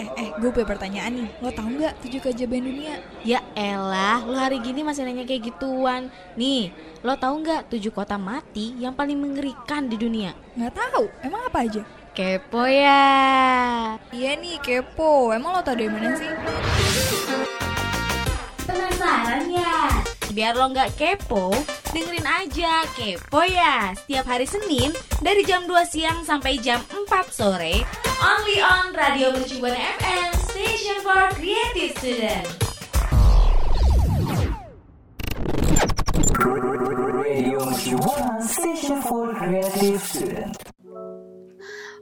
Eh, eh, gue punya pertanyaan nih. Lo tau nggak tujuh keajaiban dunia? Ya elah, lu hari gini masih nanya kayak gituan. Nih, lo tahu nggak tujuh kota mati yang paling mengerikan di dunia? Nggak tahu. Emang apa aja? Kepo ya. Iya nih, kepo. Emang lo tau dari mana sih? Penasaran ya? Biar lo nggak kepo, dengerin aja Kepo ya Setiap hari Senin dari jam 2 siang sampai jam 4 sore Only on Radio Mercubuana FM Station for Creative Student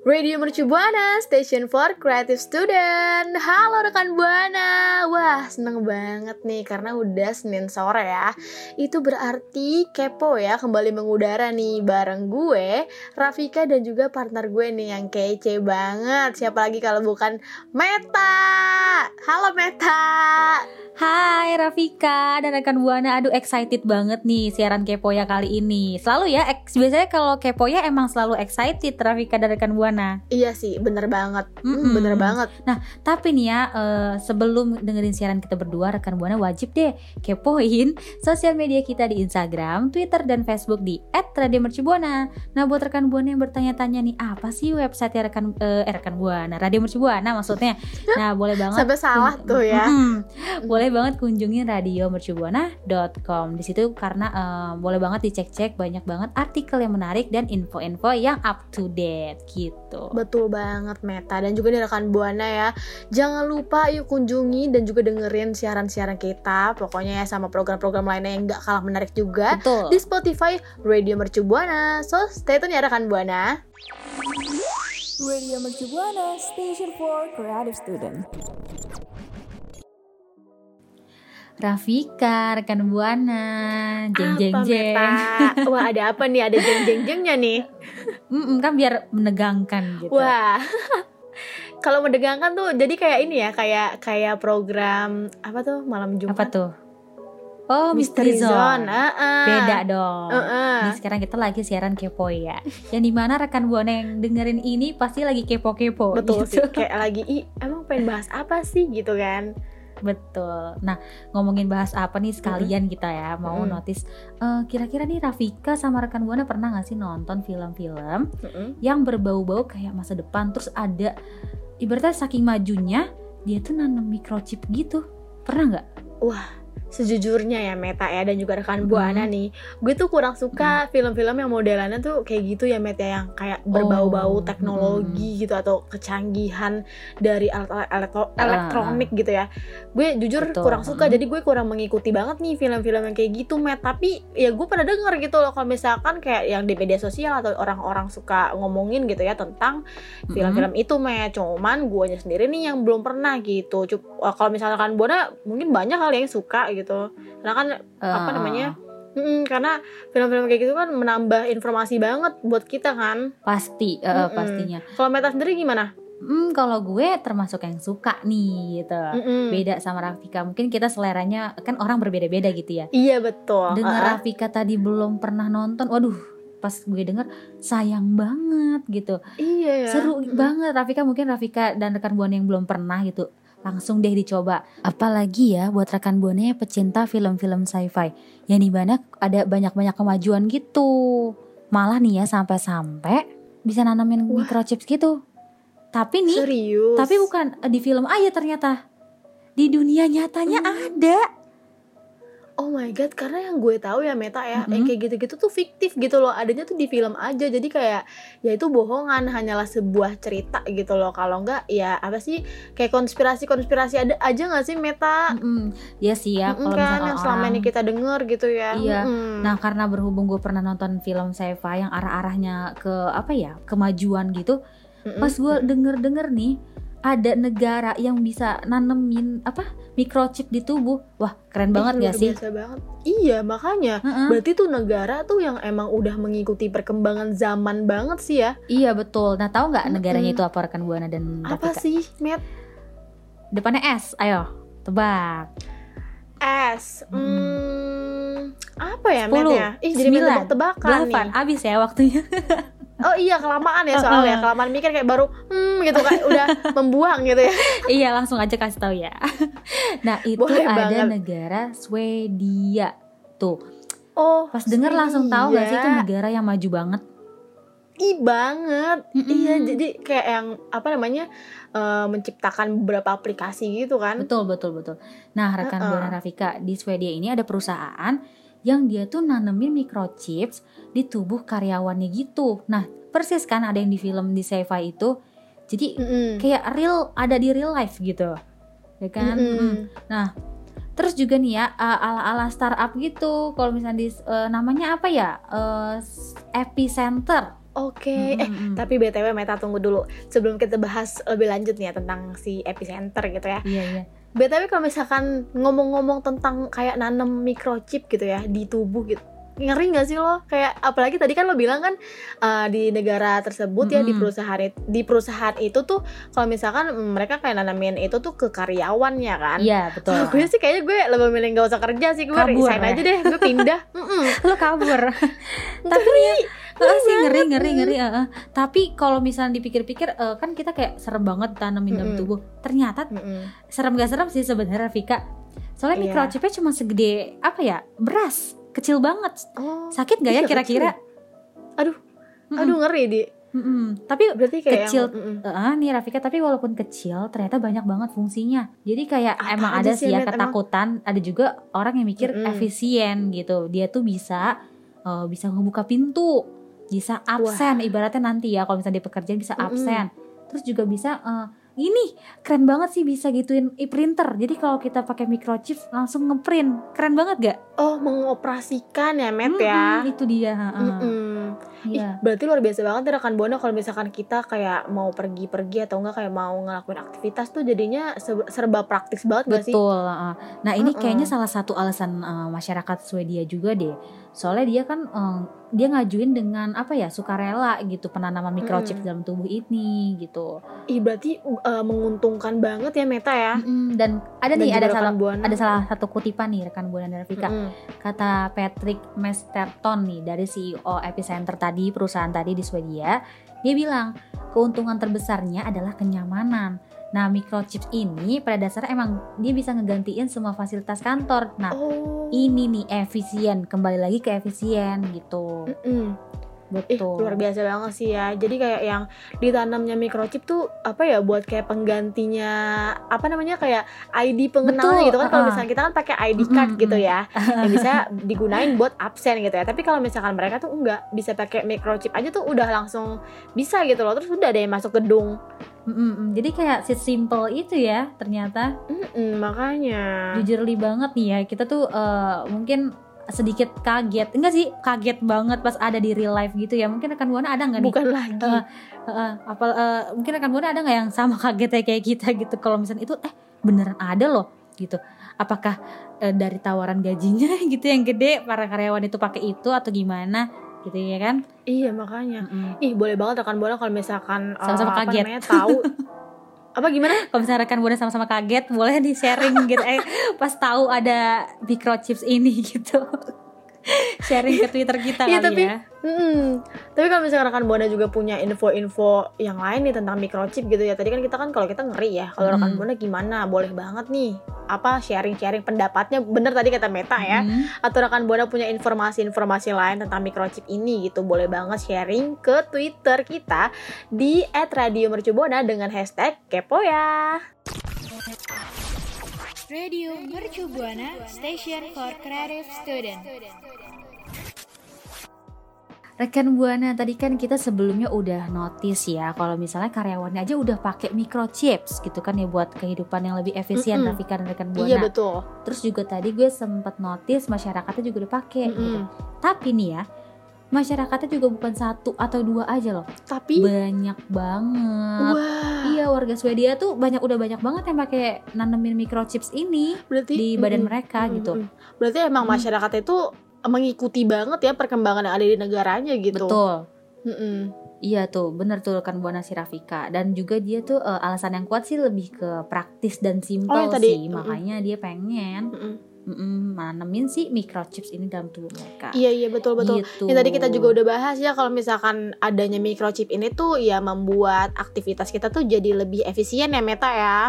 Radio Mercu Buana, Station for Creative Student. Halo rekan Buana. Wah, seneng banget nih karena udah Senin sore ya. Itu berarti kepo ya kembali mengudara nih bareng gue, Rafika dan juga partner gue nih yang kece banget. Siapa lagi kalau bukan Meta. Halo Meta. Hai Rafika dan rekan Buana, aduh excited banget nih siaran Kepoya kali ini. Selalu ya, biasanya kalau Kepoya emang selalu excited Rafika dan rekan Buana. Iya sih, bener banget. Hmm, Mm-mm. bener banget. Tapi nih ya, eh, sebelum dengerin siaran kita berdua, rekan Buana wajib deh kepoin sosial media kita di Instagram, Twitter, dan Facebook di @radiomercubuana. Nah, buat rekan Buana yang bertanya-tanya nih, apa sih website rekan eh, eh, rekan Buana, Radio Mercubuana maksudnya. Nah, boleh banget Sampai salah tuh ya. Mm-mm. boleh banget kunjungin radiomercubuana.com. Di situ karena eh, boleh banget dicek-cek banyak banget artikel yang menarik dan info-info yang up to date gitu. Betul banget Meta dan juga nih rekan Buana ya. Jangan lupa yuk kunjungi dan juga dengerin siaran-siaran kita. Pokoknya ya sama program-program lainnya yang gak kalah menarik juga Betul. di Spotify Radio Mercu Buana. So stay tune ya rekan Buana. Radio Mercu Buana, Station for Creative Student. Rafika, rekan Buana, jeng jeng jeng. Meta? Wah ada apa nih? Ada jeng jeng jengnya nih. Mm-mm, kan biar menegangkan gitu. Wah. Kalau mendegangkan tuh jadi kayak ini ya, kayak kayak program apa tuh malam Jumat? Apa tuh? Oh, Mystery Mystery Zone. Zone. Heeh. Beda dong. Heeh. Nih sekarang kita lagi siaran kepo ya. Yang di mana rekan buana yang dengerin ini pasti lagi kepo-kepo. Betul sih, gitu. kayak lagi emang pengen bahas apa sih gitu kan? Betul. Nah ngomongin bahas apa nih sekalian kita ya mau Mm-mm. notice. eh, kira-kira nih Rafika sama rekan buana pernah nggak sih nonton film-film Heeh. yang berbau-bau kayak masa depan terus ada ibaratnya saking majunya dia tuh nanam microchip gitu. Pernah nggak? Sejujurnya ya Meta ya dan juga rekan Mhm. Buana nih. Gue tuh kurang suka film-film yang modelannya tuh kayak gitu ya Meta yang kayak berbau-bau Oh, teknologi gitu atau kecanggihan dari alat-alat elektro- Ah. elektronik gitu ya. Gue jujur Betul. kurang suka Mhm. jadi gue kurang mengikuti banget nih film-film yang kayak gitu Met. Tapi ya gue pernah denger gitu loh kalau misalkan kayak yang di media sosial atau orang-orang suka ngomongin gitu ya tentang film-film itu Met. Cuman gue sendiri nih yang belum pernah gitu. Cup- kalau misalkan Buana mungkin banyak kali yang suka gitu karena kan apa Eh, namanya Mm-mm, karena film-film kayak gitu kan menambah informasi banget buat kita kan Pasti, eh, Mm-mm. pastinya. kalau Meta sendiri gimana? Hmm, kalau gue termasuk yang suka nih gitu. Mm-mm. Beda sama Rafika. Mungkin kita seleranya kan orang berbeda-beda gitu ya. iya betul Dengar ah. Rafika tadi belum pernah nonton. Waduh, pas gue denger sayang banget gitu. iya ya Seru Mm-mm. banget Rafika mungkin Rafika dan rekan Buana yang belum pernah gitu. Langsung deh dicoba. Apalagi ya buat rekan Buana yang pecinta film-film sci-fi. Yang di mana ada banyak-banyak kemajuan gitu. Malah nih ya sampai-sampai bisa nanamin Wah. microchips gitu. Tapi nih serius tapi bukan eh, di film aja ternyata. Di dunia nyatanya Hmm. ada. Oh my god karena yang gue tahu ya Meta ya Mm-mm. yang kayak gitu-gitu tuh fiktif gitu loh adanya tuh di film aja jadi kayak ya itu bohongan hanyalah sebuah cerita gitu loh kalau enggak ya apa sih kayak konspirasi-konspirasi ada aja nggak sih Meta Mm-mm. Ya sih ya kalau kan yang selama orang- ini kita denger gitu ya Iya. Mm-mm. Nah karena berhubung gue pernah nonton film sci-fi yang arah-arahnya ke apa ya kemajuan gitu. Mm-mm. Pas gue denger-denger nih ada negara yang bisa nanemin apa microchip di tubuh. Wah keren banget Ih, gak sih? banget. Iya, makanya. Heeh. Berarti tuh negara tuh yang emang udah mengikuti perkembangan zaman banget sih ya. Iya betul. Nah tahu nggak negaranya Mm-mm. itu apa rekan buana dan Apa Rafika? sih, Matt? Depannya S. Ayo tebak. S. Hmm, apa ya, Matt 10, ya? Ih, jadi main 9, tebak-tebakan nih. Delapan. Abis ya waktunya. Oh iya kelamaan ya soalnya kelamaan mikir kayak baru hmm gitu kayak udah membuang gitu ya. iya langsung aja kasih tahu ya nah itu Boleh ada banget. negara Swedia tuh Oh pas denger langsung tahu gak sih itu negara yang maju banget Ih banget. Mm-mm. Iya jadi kayak yang apa namanya eh, menciptakan beberapa aplikasi gitu kan. Betul, betul, betul. Nah, rekan Heeh. Buana Rafika, di Swedia ini ada perusahaan yang dia tuh nanemin microchips di tubuh karyawannya gitu. Nah, persis kan ada yang di film di sci-fi itu. Jadi Mm-mm. kayak real ada di real life gitu. Ya kan? Mm. Terus juga nih ya uh, ala-ala startup gitu. Kalau misalnya di uh, namanya apa ya? Uh, epicenter. Oke, eh Mm-mm. tapi BTW Meta tunggu dulu sebelum kita bahas lebih lanjut nih ya tentang si epicenter gitu ya. Iya, iya. BTW kalau misalkan ngomong-ngomong tentang kayak nanem microchip gitu ya di tubuh gitu. Ngeri gak sih lo? Kayak apalagi tadi kan lo bilang kan uh, di negara tersebut ya di perusahaan di perusahaan itu tuh kalau misalkan mm, mereka kayak nanemin itu tuh ke karyawannya kan. Iya, betul. Gue sih kayaknya gue lebih milih gak usah kerja sih gue Kabur, resign ya? aja deh gue pindah Mm-mm. lo kabur tapi ya sih ngeri ngeri ngeri heeh. tapi kalau misalnya dipikir-pikir eh, kan kita kayak serem banget tanemin dalam Mm-mm. tubuh ternyata Mm-mm. serem gak serem sih sebenarnya Vika soalnya Iya. microchipnya cuma segede apa ya beras kecil banget. Oh, sakit gak ya Iya, kira-kira? Aduh, Mm-mm. aduh ngeri di. Mm-mm. tapi berarti kayak Kecil. yang, eh, nih Rafika tapi walaupun kecil ternyata banyak banget fungsinya. Jadi kayak Apa emang ada sih, ya Met, emang? ketakutan. Ada juga orang yang mikir Mm-mm. efisien gitu. Dia tuh bisa eh, bisa ngebuka pintu bisa absen. Ibaratnya nanti ya kalau misalnya di pekerjaan bisa absen. Terus juga bisa eh, ini keren banget sih bisa gituin e-printer jadi kalau kita pakai microchip langsung ngeprint keren banget gak? Oh, mengoperasikan ya, Met ya. Mm-mm, itu dia heeh. Mm-mm. Ih, Iya. berarti luar biasa banget ya rekan Buana kalau misalkan kita kayak mau pergi-pergi atau enggak kayak mau ngelakuin aktivitas tuh jadinya se- serba praktis banget gak sih? Betul. Nah ini Heeh. kayaknya salah satu alasan eh, masyarakat Swedia juga deh. Soalnya dia kan eh, dia ngajuin dengan apa ya sukarela gitu penanaman microchip Mm. dalam tubuh ini gitu. Ih, berarti uh, menguntungkan banget ya Meta ya. Mm-mm, Dan ada Dan nih ada salah Buana. ada salah satu kutipan nih rekan buana dan Rafika. Mm-mm. Kata Patrick Mesterton nih dari CEO Epicenter tadi perusahaan tadi di Swedia, dia bilang keuntungan terbesarnya adalah kenyamanan. Nah, microchips ini pada dasarnya emang dia bisa ngegantiin semua fasilitas kantor. Nah, Oh. ini nih efisien kembali lagi ke efisien gitu Mm-mm. Ih, betul luar biasa banget sih ya. Jadi kayak yang ditanamnya microchip tuh apa ya buat kayak penggantinya apa namanya kayak ID pengenalnya Betul, gitu kan. Kalau uh-uh. misalnya kita kan pakai ID card Mm-mm, gitu ya. yang bisa digunain buat absen gitu ya. Tapi kalau misalkan mereka tuh enggak bisa pakai microchip aja tuh udah langsung bisa gitu loh. Terus udah ada yang masuk gedung. Mm-mm, jadi kayak simple itu ya ternyata Mm-mm, makanya. jujurly banget nih ya kita tuh eh, mungkin sedikit kaget enggak sih kaget banget pas ada di real life gitu ya mungkin rekan buana ada nggak nih Bukan lagi. Eh, Heeh, apa eh, mungkin rekan buana ada nggak yang sama kagetnya kayak kita gitu kalau misalnya itu eh beneran ada loh gitu apakah eh, dari tawaran gajinya gitu yang gede para karyawan itu pakai itu atau gimana gitu ya kan Iya makanya. Mm-mm. Ih boleh banget rekan buana kalau misalkan uh, Sama-sama apa kaget. namanya tahu apa gimana? kalau misalnya rekan buana sama-sama kaget boleh di sharing gitu eh pas tahu ada microchips ini gitu sharing ke twitter kita Iya, kali tapi- ya Mm-mm. Tapi kalau misalkan rekan buana juga punya info-info yang lain nih tentang microchip gitu ya. Tadi kan kita kan kalau kita ngeri ya. Kalau rekan Mm. buana gimana? Boleh banget nih. Apa sharing-sharing pendapatnya? Bener tadi kata Meta ya. Mm. Atau rekan buana punya informasi-informasi lain tentang microchip ini gitu. Boleh banget sharing ke Twitter kita di @radiomercubuana dengan hashtag kepo ya. Radio Mercu Buana Station for Creative Student. Rekan Buana, tadi kan kita sebelumnya udah notice ya kalau misalnya karyawannya aja udah pakai microchips gitu kan ya buat kehidupan yang lebih efisien. Rafika dan rekan Buana. Iya betul. Terus juga tadi gue sempet notice masyarakatnya juga udah pakai gitu. Mm-mm. Tapi nih ya, masyarakatnya juga bukan satu atau dua aja loh. Tapi Banyak banget. wah, Iya, warga Swedia tuh banyak udah banyak banget yang pakai nanemin microchips ini berarti di badan Mm-mm. mereka gitu. Mm-mm. Berarti emang Mm. masyarakat itu mengikuti banget ya perkembangan yang ada di negaranya gitu. Betul. Mm-mm. Iya tuh, bener tuh kan Buana si Rafika dan juga dia tuh eh, alasan yang kuat sih lebih ke praktis dan simpel Oh, yang tadi. sih, Mm-mm. makanya dia pengen Mm-mm. mm, nanemin si microchips ini dalam tubuh mereka. Iya iya betul betul. Gitu. Tadi kita juga udah bahas ya kalau misalkan adanya microchip ini tuh ya membuat aktivitas kita tuh jadi lebih efisien ya Meta ya.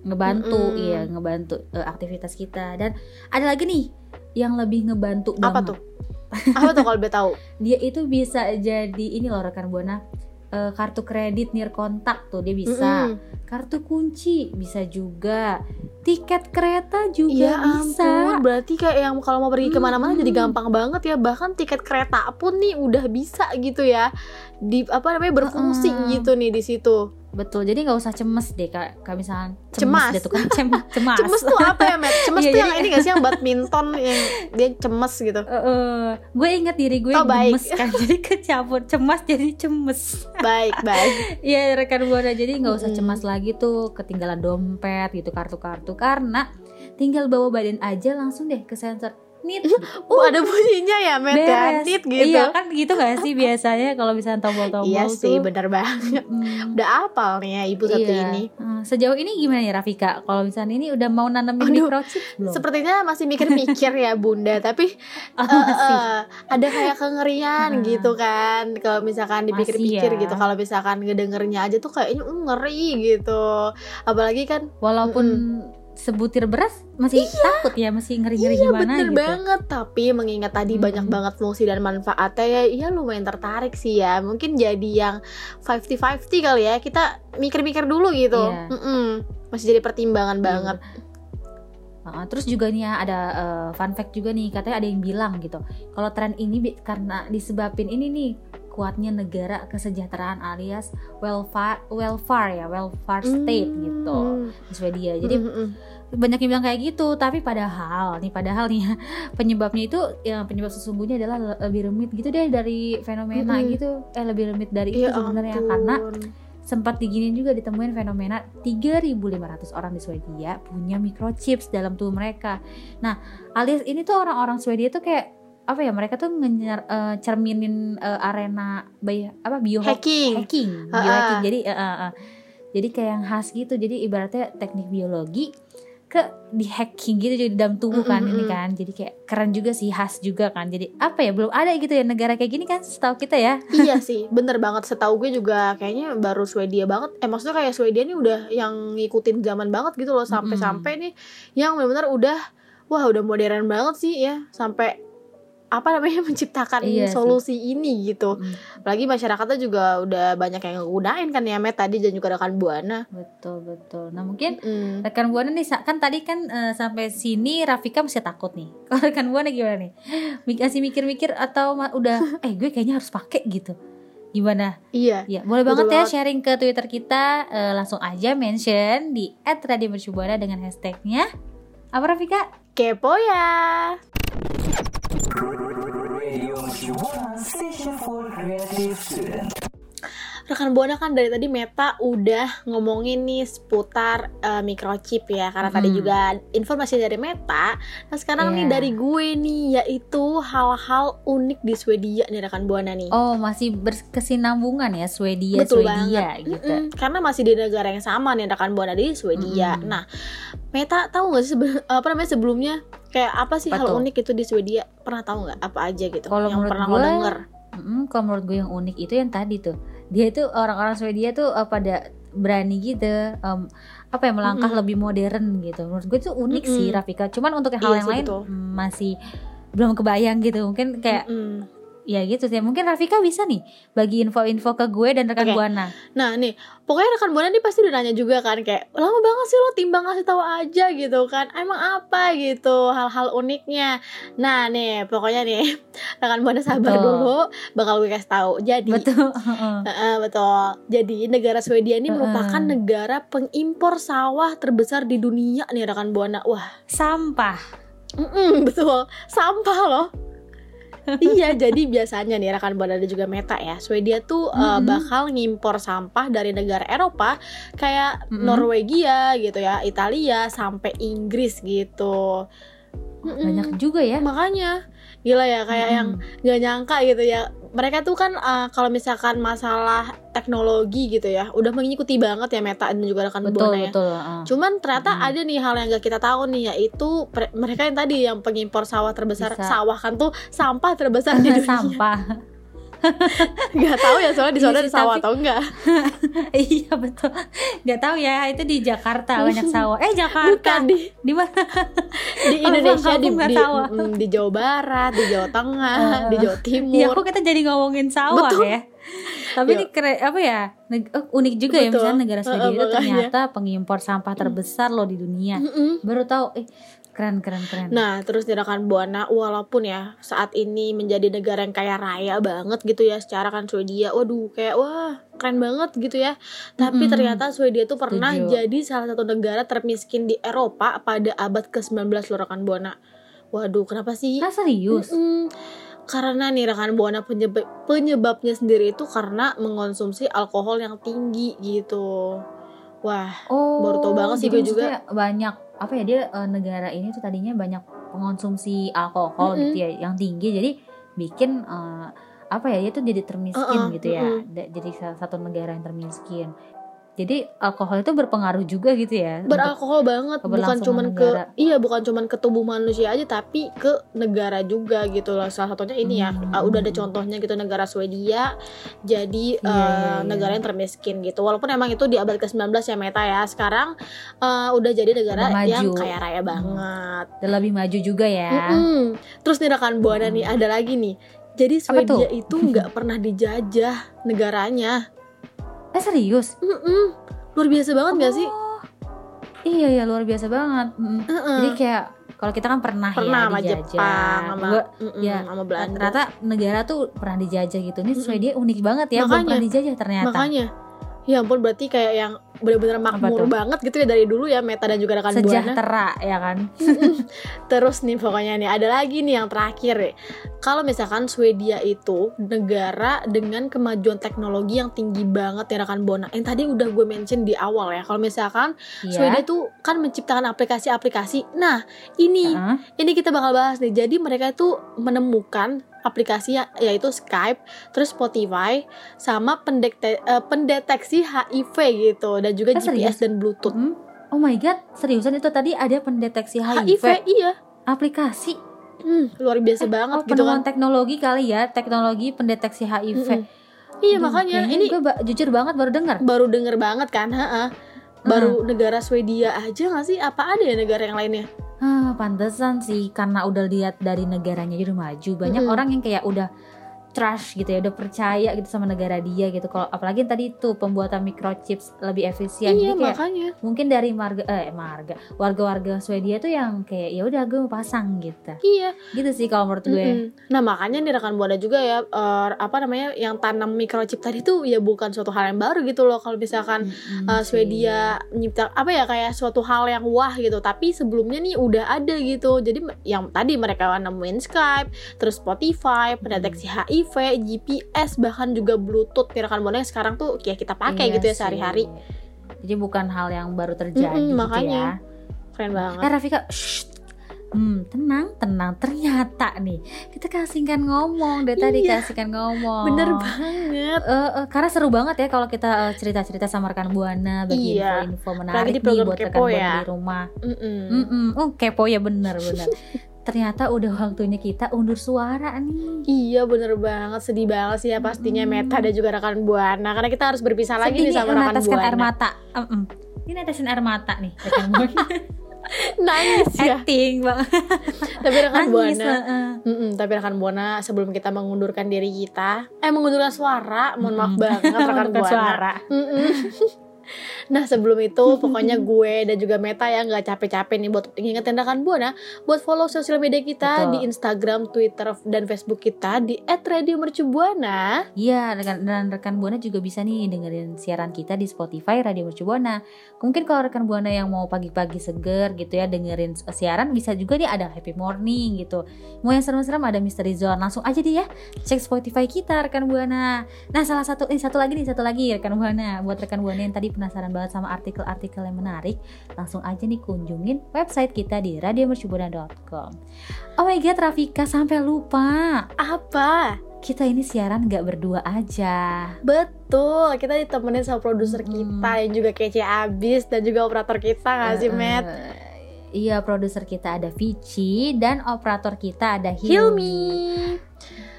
ngebantu, Mm-mm. iya ngebantu eh, aktivitas kita. Dan ada lagi nih yang lebih ngebantu Apa banget. tuh? Apa tuh kalau boleh tahu? Dia itu bisa jadi ini loh rekan buana eh, kartu kredit near kontak tuh dia bisa. Mm-mm. Kartu kunci bisa juga. Tiket kereta juga bisa. ampun, berarti kayak yang kalau mau pergi ke mana-mana jadi gampang banget ya. Bahkan tiket kereta pun nih udah bisa gitu ya. Di apa namanya berfungsi Mm-mm. gitu nih di situ. Betul. Jadi nggak usah cemes deh kak. Kayak misalnya Cemas. cemas, deh tuh kan cem- cemas. Cemes tuh apa ya, Matt? Cemes Iya, tuh yang ini gak sih yang badminton yang dia cemes gitu. Eh, eh, gue inget diri gue Oh, baik. gemes kan jadi kecampur cemas jadi cemes Baik, baik. Iya rekan buana jadi nggak usah cemas lagi tuh ketinggalan dompet gitu kartu-kartu karena tinggal bawa badan aja langsung deh ke sensor nit gitu. Uh, ada bunyinya ya, Matt ya. gitu. iya kan gitu gak sih biasanya kalau misalnya tombol-tombol Iya sih, tuh bener banget. Mm, Udah apal nih ya ibu satu iya. ini. Eh, sejauh ini gimana ya Rafika kalau misalnya ini udah mau nanemin Aduh, microchip belum Sepertinya masih mikir-mikir ya bunda, tapi Oh, masih. eh, ada kayak kengerian Nah. gitu kan. Kalau misalkan dipikir-pikir ya. gitu, kalau misalkan ngedengernya aja tuh kayaknya uh, ngeri gitu. Apalagi kan walaupun sebutir beras masih takut ya masih ngeri-ngeri Iya gimana bener gitu. banget. Tapi mengingat tadi Mm-mm. banyak banget fungsi dan manfaatnya ya Iya lumayan tertarik sih ya. Mungkin jadi yang 50-50 kali ya. Kita mikir-mikir dulu gitu. Iya. Mm-mm. Masih jadi pertimbangan Iya, banget. Uh, terus juga nih ya ada uh, fun fact juga nih. Katanya ada yang bilang gitu kalau tren ini karena disebabin ini nih kuatnya negara kesejahteraan alias welfare welfare ya welfare state gitu Mm. di Swedia jadi Mm-mm. banyak yang bilang kayak gitu tapi padahal nih padahal nih ya, penyebabnya itu yang penyebab sesungguhnya adalah le- lebih rumit gitu deh dari fenomena Mm-mm. gitu eh lebih rumit dari itu Iya sebenarnya ampun. karena sempat diginin juga ditemuin fenomena 3.500 orang di Swedia punya microchips dalam tubuh mereka. Nah, alias ini tuh orang-orang Swedia tuh kayak apa ya mereka tuh ngenyer, eh, cerminin eh, arena bay, apa bio Hacking hacking, Ah, biohacking. ah. Jadi eh, eh, eh. jadi kayak yang khas gitu. Jadi ibaratnya teknik biologi ke di hacking gitu jadi dalam tubuh kan ini Mm-mm-mm. kan. Jadi kayak keren juga sih, khas juga kan. Jadi apa ya belum ada gitu ya negara kayak gini kan setahu kita ya. Iya sih bener banget Setahu gue juga kayaknya baru Swedia banget Eh maksudnya kayak Swedia ini udah yang ngikutin zaman banget gitu loh Sampai-sampai nih Yang benar-benar udah Wah udah modern banget sih ya Sampai apa namanya menciptakan Iya sih. solusi ini gitu Mm. apalagi masyarakatnya juga udah banyak yang ngegunain kan ya Met tadi dan juga rekan buana Betul betul. Nah mungkin Mm. rekan buana nih kan tadi kan eh, sampai sini Rafika masih takut nih. Kalau rekan buana gimana nih? Masih mikir-mikir atau udah eh gue kayaknya harus pakai gitu. Gimana? iya Ya boleh Betul banget ya banget. sharing ke Twitter kita eh, langsung aja mention di @radiomercubuana dengan hashtagnya apa Rafika? kepo ya Radio Mercubuana Station for Creative Student. Rekan buana kan dari tadi Meta udah ngomongin nih seputar eh, microchip ya karena tadi Hmm. juga informasi dari Meta nah sekarang nih Iya. dari gue nih yaitu hal-hal unik di Swedia nih rekan buana nih Oh masih berkesinambungan ya Swedia Betul Swedia banget. gitu. Mm-mm, karena masih di negara yang sama nih rekan buana di Swedia. Mm-mm. Nah, Meta tahu nggak sih apa namanya sebelumnya kayak apa sih Apa hal unik itu di Swedia? Pernah tahu nggak apa aja gitu Kalau yang pernah gue, denger? Mm, kalau menurut gue yang unik itu yang tadi tuh dia itu orang-orang Swedia tuh uh, pada berani gitu em, apa ya melangkah Mm-mm. lebih modern gitu menurut gue itu unik Mm-mm. sih Rafika cuman untuk yang hal Iya yang lain betul. mm, masih belum kebayang gitu mungkin kayak Mm-mm. Ya gitu sih mungkin Rafika bisa nih bagi info-info ke gue dan rekan Oke. buana Nah nih, pokoknya rekan buana nih pasti udah nanya juga kan kayak lama banget sih lo timbang ngasih tahu aja gitu kan. Emang apa gitu hal-hal uniknya. Nah nih, pokoknya nih rekan buana sabar Betul. dulu, bakal gue kasih tahu. Jadi betul Heeh, betul. Jadi negara Swedia ini merupakan negara pengimpor sawah terbesar di dunia nih rekan buana. Wah, sampah mm-mm, betul. Sampah loh. Iya, jadi biasanya nih rekan buana dan juga Meta ya, Swedia tuh eh, Mm-mm. bakal ngimpor sampah dari negara Eropa kayak Mm-mm. Norwegia gitu ya, Italia sampai Inggris gitu. Mm-mm. banyak juga ya Makanya gila ya kayak Mm. yang nggak nyangka gitu ya mereka tuh kan eh, kalau misalkan masalah teknologi gitu ya udah mengikuti banget ya Meta dan juga rekan betul Buana ya betul uh. cuman ternyata Mm. ada nih hal yang gak kita tahu nih yaitu mereka yang tadi yang pengimpor sawah terbesar Bisa. sawah kan tuh sampah terbesar di dunia sampah nggak tahu ya soalnya di Iya sana sih, ada sawah tapi- atau enggak iya betul. Nggak tahu ya itu di Jakarta banyak sawah. Eh Jakarta. Bukan di di mana? di Indonesia di di, sawah. mm, di Jawa Barat di Jawa Tengah Eh, di Jawa ya Timur kok kita jadi ngomongin sawah Betul. ya? Tapi ini keren apa ya? Eh, unik juga ya Betul. misalnya negara Swedia eh, itu ternyata pengimpor sampah terbesar loh di dunia. Mm-mm. baru tahu eh keren keren keren Nah, terus di rekan Buana, walaupun ya saat ini menjadi negara yang kaya raya banget gitu ya, secara kan Swedia, waduh kayak wah keren banget gitu ya. Tapi Mm-mm. ternyata Swedia tuh pernah Setuju. jadi salah satu negara termiskin di Eropa pada abad ke-19 loh rekan Buana. Waduh, kenapa sih? ah serius Mm-mm. Karena nih rekan Buana penyebab penyebabnya sendiri itu karena mengonsumsi alkohol yang tinggi gitu. Wah, oh baru tahu banget sih gue juga. banyak apa ya dia eh, negara ini tuh tadinya banyak pengonsumsi alkohol Mm-mm. gitu ya yang tinggi jadi bikin eh, apa ya dia tuh jadi termiskin Uh-uh, gitu ya mm-mm. Da- jadi salah satu negara yang termiskin jadi alkohol itu berpengaruh juga gitu ya beralkohol banget bukan cuman ke iya bukan cuman ke tubuh manusia aja tapi ke negara juga gitu loh salah satunya ini ya Hmm. uh, udah ada contohnya gitu negara Swedia jadi Iya, uh, iya, iya. negara yang termiskin gitu walaupun emang itu di abad ke-19 ya Meta ya sekarang uh, udah jadi negara Udah maju. yang kaya raya banget dan lebih maju juga ya Mm-mm. terus nih rekan buana nih ada lagi nih jadi? Swedia itu nggak pernah dijajah negaranya eh serius Mm-mm. luar biasa banget gak sih Oh, iya ya luar biasa banget Mm. Mm-mm. jadi kayak kalau kita kan pernah, pernah ya sama dijajah Jepang sama Gua- mm-mm, ya, sama Belanda ternyata negara tuh pernah dijajah gitu ini Mm-mm. Swedia unik banget ya belum Makanya. pernah dijajah ternyata Makanya, ya ampun berarti kayak yang bener-bener makmur banget gitu ya dari dulu ya Meta dan juga rekan Buana. sejahtera ya kan Terus nih pokoknya nih ada lagi nih yang terakhir ya. Kalau misalkan Swedia itu negara dengan kemajuan teknologi yang tinggi banget ya rekan Buana. Yang tadi udah gue mention di awal ya. Kalau misalkan Swedia Iya. tuh kan menciptakan aplikasi-aplikasi. Nah, ini Heeh. ini kita bakal bahas nih. Jadi mereka itu menemukan aplikasi ya- yaitu Skype, terus Spotify, sama pendekte- eh, pendeteksi HIV gitu dan juga Eh, GPS serius? dan Bluetooth. Hmm? Oh my god, seriusan itu tadi ada pendeteksi HIV, HIV iya, aplikasi Hmm, luar biasa banget oh, gitu kan. teknologi kali ya, teknologi pendeteksi HIV. Mm-mm. Iya makanya ini gue jujur banget baru dengar. baru denger banget kan, ha Baru negara Swedia aja gak sih? Apa ada ya negara yang lainnya? Ah, pantesan sih karena udah lihat dari negaranya udah maju. Banyak Mm-mm. orang yang kayak udah trust gitu ya, udah percaya gitu sama negara dia gitu. Kalau apalagi tadi itu pembuatan microchips lebih efisien. iya Jadi kayak makanya. mungkin dari marga eh marga warga-warga Swedia tuh yang kayak ya udah gue mau pasang gitu. Iya. Gitu sih kalau menurut gue. Mm-mm. Nah makanya nih rekan buana juga ya eh, apa namanya yang tanam microchip tadi tuh ya bukan suatu hal yang baru gitu loh kalau misalkan Mm-mm uh, sih. Swedia nyipta apa ya kayak suatu hal yang wah gitu tapi sebelumnya nih udah ada gitu jadi yang tadi mereka nemuin Skype terus Spotify pendeteksi HIV GPS bahkan juga Bluetooth nih rekan buana yang sekarang tuh kayak kita pakai Iya gitu ya sehari-hari Jadi bukan hal yang baru terjadi Mm-mm, gitu makanya. ya. keren banget Eh Rafika, shh. Hmm, tenang, tenang. Ternyata nih, kita kasihkan ngomong dari tadi Iya. kasihkan ngomong. bener banget Eh, eh, karena seru banget ya kalau kita eh, cerita-cerita sama rekan buana bagi Iya. info-info menarik di nih buat rekan buana ya. di rumah. Mm-mm. Mm-mm. Oh kepo ya bener bener. Ternyata udah waktunya kita undur suara nih. Iya bener banget sedih banget sih ya pastinya Hmm. Meta dan juga rekan buana karena kita harus berpisah lagi nih Sedih sama rekan buana air mata. Ini netesin air mata nih rekan buana. nangis ya Acting bang. tapi rekan Nangis. buana heeh. Mm-mm, tapi rekan buana sebelum kita mengundurkan diri kita, eh mengundurkan suara, mohon maaf banget rekan buana. suara. Mm-mm. Nah sebelum itu pokoknya gue dan juga Meta ya nggak capek-capek nih buat ngingetin rekan buana buat follow sosial media kita Betul. di Instagram, Twitter dan Facebook kita di @radiomercubuana. Iya, rekan dan rekan buana juga bisa nih dengerin siaran kita di Spotify Radio Mercu Buana. Mungkin kalau rekan buana yang mau pagi-pagi seger gitu ya dengerin siaran bisa juga nih ada Happy Morning gitu. Mau yang serem-serem ada Misteri Zone. Langsung aja deh ya cek Spotify kita rekan buana. Nah, salah satu ini satu lagi nih, satu lagi rekan buana buat rekan buana yang tadi penasaran banget sama artikel-artikel yang menarik, langsung aja nih kunjungin website kita di radiomercubuana.com. Oh my god, Rafika sampai lupa. Apa? Kita ini siaran nggak berdua aja. Betul, kita ditemenin sama produser Hmm. kita yang juga kece abis dan juga operator kita nggak sih, Matt? eh, Iya, produser kita ada Vici dan operator kita ada Hilmi. Hilmi.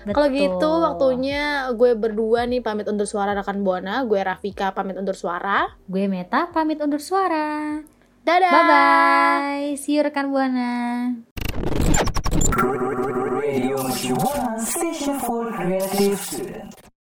Kalau gitu waktunya gue berdua nih pamit undur suara rekan Buana, gue Rafika pamit undur suara. gue Meta pamit undur suara. Dadah. Bye bye. See you rekan Buana. Radio Station for Creative Student.